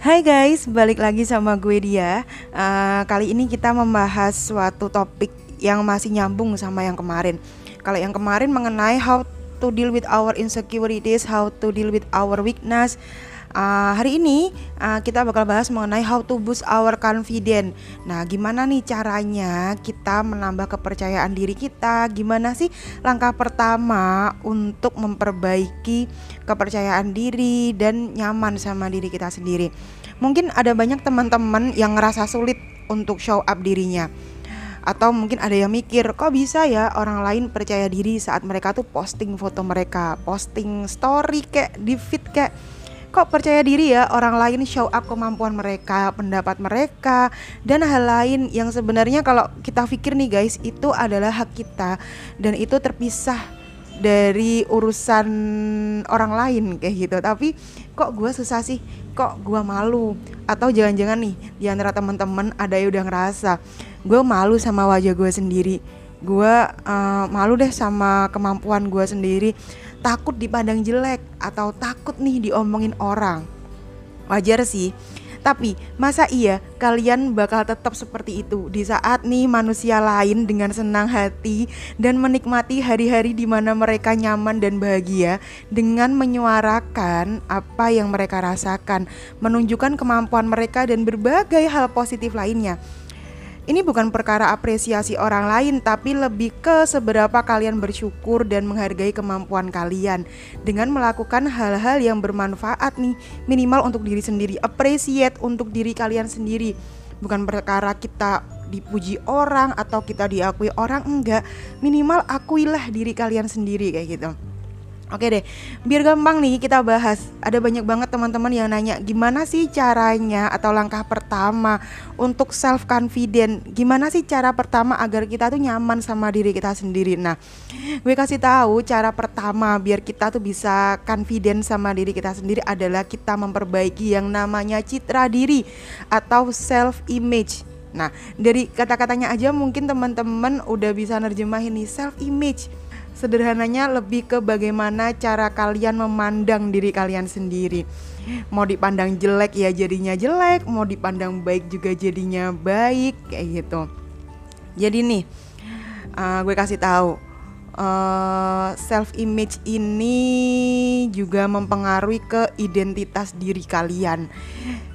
Hai guys, balik lagi sama gue dia. Uh, kali ini kita membahas suatu topik yang masih nyambung sama yang kemarin. Kalau yang kemarin mengenai how to deal with our insecurities, how to deal with our weakness. Uh, hari ini uh, kita bakal bahas mengenai how to boost our confidence. Nah, gimana nih caranya kita menambah kepercayaan diri kita? Gimana sih langkah pertama untuk memperbaiki kepercayaan diri dan nyaman sama diri kita sendiri? Mungkin ada banyak teman-teman yang ngerasa sulit untuk show up dirinya atau mungkin ada yang mikir kok bisa ya orang lain percaya diri saat mereka tuh posting foto mereka posting story kayak di feed kayak? Kok percaya diri ya orang lain show up kemampuan mereka, pendapat mereka dan hal lain yang sebenarnya kalau kita pikir nih guys itu adalah hak kita. Dan itu terpisah dari urusan orang lain kayak gitu. Tapi kok gue susah sih? Kok gue malu? Atau jangan-jangan nih di antara teman-teman ada yang udah ngerasa gue malu sama wajah gue sendiri gue uh, malu deh sama kemampuan gue sendiri takut dipandang jelek atau takut nih diomongin orang. Wajar sih. Tapi masa iya kalian bakal tetap seperti itu di saat nih manusia lain dengan senang hati dan menikmati hari-hari di mana mereka nyaman dan bahagia dengan menyuarakan apa yang mereka rasakan, menunjukkan kemampuan mereka dan berbagai hal positif lainnya. Ini bukan perkara apresiasi orang lain, tapi lebih ke seberapa kalian bersyukur dan menghargai kemampuan kalian dengan melakukan hal-hal yang bermanfaat nih, minimal untuk diri sendiri, appreciate untuk diri kalian sendiri. Bukan perkara kita dipuji orang atau kita diakui orang enggak, minimal akuilah diri kalian sendiri kayak gitu. Oke deh, biar gampang nih kita bahas. Ada banyak banget teman-teman yang nanya gimana sih caranya atau langkah pertama untuk self confident. Gimana sih cara pertama agar kita tuh nyaman sama diri kita sendiri. Nah, gue kasih tahu cara pertama biar kita tuh bisa confident sama diri kita sendiri adalah kita memperbaiki yang namanya citra diri atau self image. Nah, dari kata-katanya aja mungkin teman-teman udah bisa nerjemahin nih self image sederhananya lebih ke bagaimana cara kalian memandang diri kalian sendiri. Mau dipandang jelek ya jadinya jelek, mau dipandang baik juga jadinya baik kayak gitu. Jadi nih, uh, gue kasih tahu uh, eh, self image ini juga mempengaruhi ke identitas diri kalian.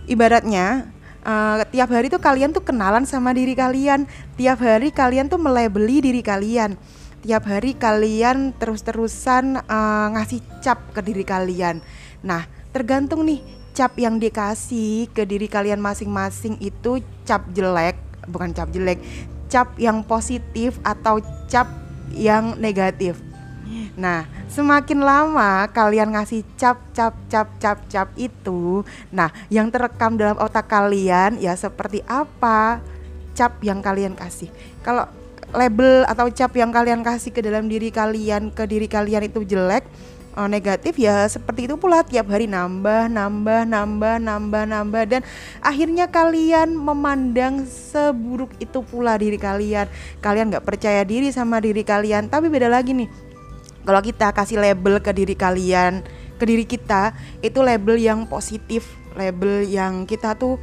Ibaratnya uh, tiap hari tuh kalian tuh kenalan sama diri kalian, tiap hari kalian tuh melebeli diri kalian tiap hari kalian terus-terusan uh, ngasih cap ke diri kalian. Nah, tergantung nih cap yang dikasih ke diri kalian masing-masing itu cap jelek, bukan cap jelek, cap yang positif atau cap yang negatif. Nah, semakin lama kalian ngasih cap cap cap cap cap itu, nah yang terekam dalam otak kalian ya seperti apa cap yang kalian kasih. Kalau label atau cap yang kalian kasih ke dalam diri kalian ke diri kalian itu jelek uh, negatif ya seperti itu pula. Tiap hari nambah nambah nambah nambah nambah dan akhirnya kalian memandang seburuk itu pula diri kalian. Kalian nggak percaya diri sama diri kalian. Tapi beda lagi nih kalau kita kasih label ke diri kalian ke diri kita itu label yang positif label yang kita tuh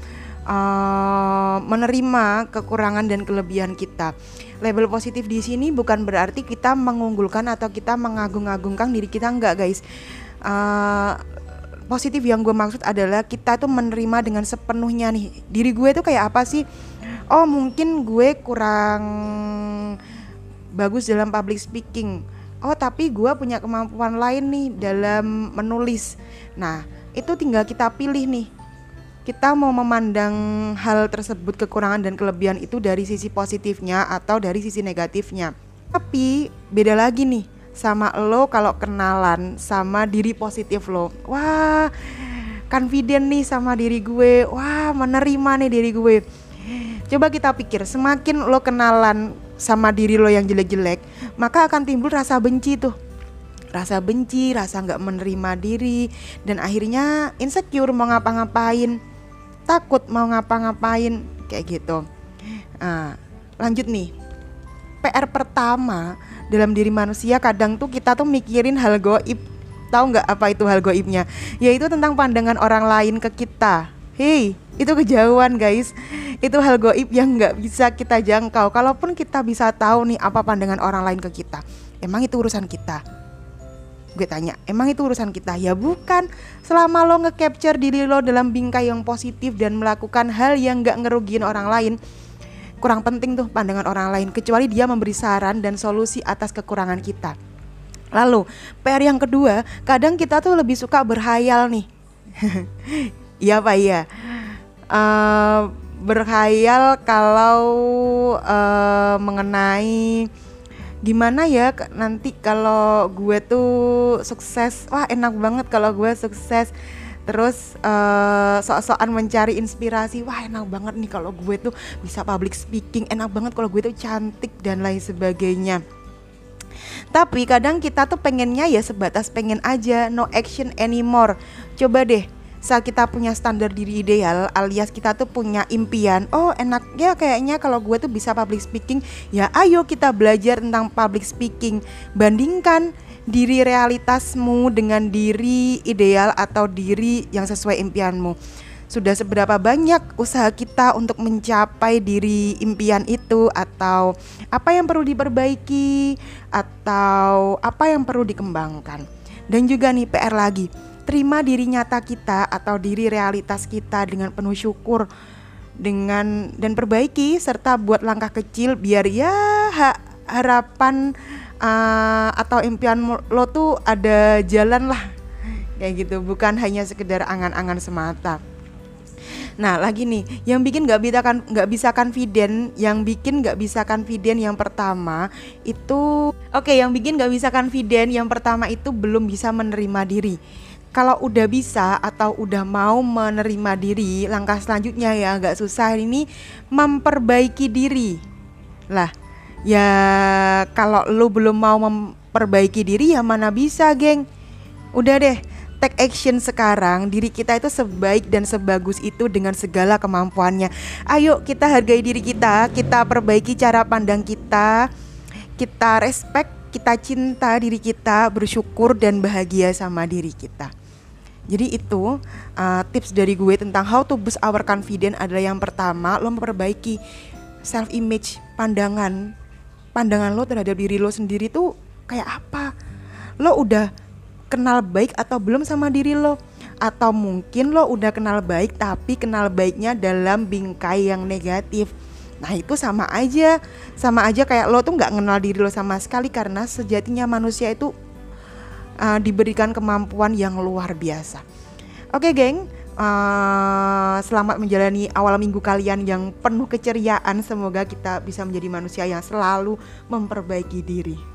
uh, menerima kekurangan dan kelebihan kita. Label positif di sini bukan berarti kita mengunggulkan atau kita mengagung-agungkan diri kita enggak, guys. Uh, positif yang gue maksud adalah kita tuh menerima dengan sepenuhnya nih. Diri gue tuh kayak apa sih? Oh, mungkin gue kurang bagus dalam public speaking. Oh, tapi gue punya kemampuan lain nih dalam menulis. Nah, itu tinggal kita pilih nih kita mau memandang hal tersebut kekurangan dan kelebihan itu dari sisi positifnya atau dari sisi negatifnya. Tapi beda lagi nih sama lo kalau kenalan sama diri positif lo. Wah, confident nih sama diri gue. Wah, menerima nih diri gue. Coba kita pikir, semakin lo kenalan sama diri lo yang jelek-jelek, maka akan timbul rasa benci tuh rasa benci, rasa nggak menerima diri, dan akhirnya insecure mau ngapa-ngapain takut mau ngapa-ngapain kayak gitu. Nah, lanjut nih. PR pertama dalam diri manusia kadang tuh kita tuh mikirin hal goib. Tahu nggak apa itu hal goibnya? Yaitu tentang pandangan orang lain ke kita. Hei, itu kejauhan guys. Itu hal goib yang nggak bisa kita jangkau. Kalaupun kita bisa tahu nih apa pandangan orang lain ke kita, emang itu urusan kita. Gue tanya, emang itu urusan kita? Ya bukan. Selama lo nge-capture diri lo dalam bingkai yang positif dan melakukan hal yang nggak ngerugiin orang lain, kurang penting tuh pandangan orang lain. Kecuali dia memberi saran dan solusi atas kekurangan kita. Lalu, PR yang kedua, kadang kita tuh lebih suka berhayal nih. Iya Pak iya. Uh, berkhayal kalau uh, mengenai gimana ya nanti kalau gue tuh sukses wah enak banget kalau gue sukses. Terus uh, sok-sokan mencari inspirasi wah enak banget nih kalau gue tuh bisa public speaking enak banget kalau gue tuh cantik dan lain sebagainya. Tapi kadang kita tuh pengennya ya sebatas pengen aja no action anymore. Coba deh saat kita punya standar diri ideal alias kita tuh punya impian oh enak ya kayaknya kalau gue tuh bisa public speaking ya ayo kita belajar tentang public speaking. Bandingkan diri realitasmu dengan diri ideal atau diri yang sesuai impianmu. Sudah seberapa banyak usaha kita untuk mencapai diri impian itu? Atau apa yang perlu diperbaiki? Atau apa yang perlu dikembangkan? Dan juga nih PR lagi terima diri nyata kita atau diri realitas kita dengan penuh syukur dengan dan perbaiki serta buat langkah kecil biar ya ha, harapan uh, atau impian lo tuh ada jalan lah kayak gitu bukan hanya sekedar angan-angan semata. Nah lagi nih, yang bikin nggak bisa kan nggak bisa confident, yang bikin nggak bisa confident yang pertama itu, oke, okay, yang bikin nggak bisa confident yang pertama itu belum bisa menerima diri kalau udah bisa atau udah mau menerima diri, langkah selanjutnya ya agak susah ini memperbaiki diri. Lah, ya kalau lu belum mau memperbaiki diri ya mana bisa, geng. Udah deh, take action sekarang. Diri kita itu sebaik dan sebagus itu dengan segala kemampuannya. Ayo kita hargai diri kita, kita perbaiki cara pandang kita, kita respect, kita cinta diri kita, bersyukur dan bahagia sama diri kita. Jadi itu uh, tips dari gue tentang how to boost our confidence adalah yang pertama lo memperbaiki self image pandangan. Pandangan lo terhadap diri lo sendiri tuh kayak apa? Lo udah kenal baik atau belum sama diri lo? Atau mungkin lo udah kenal baik tapi kenal baiknya dalam bingkai yang negatif. Nah itu sama aja, sama aja kayak lo tuh nggak kenal diri lo sama sekali karena sejatinya manusia itu uh, diberikan kemampuan yang luar biasa. Oke, geng. Uh, selamat menjalani awal minggu kalian yang penuh keceriaan. Semoga kita bisa menjadi manusia yang selalu memperbaiki diri.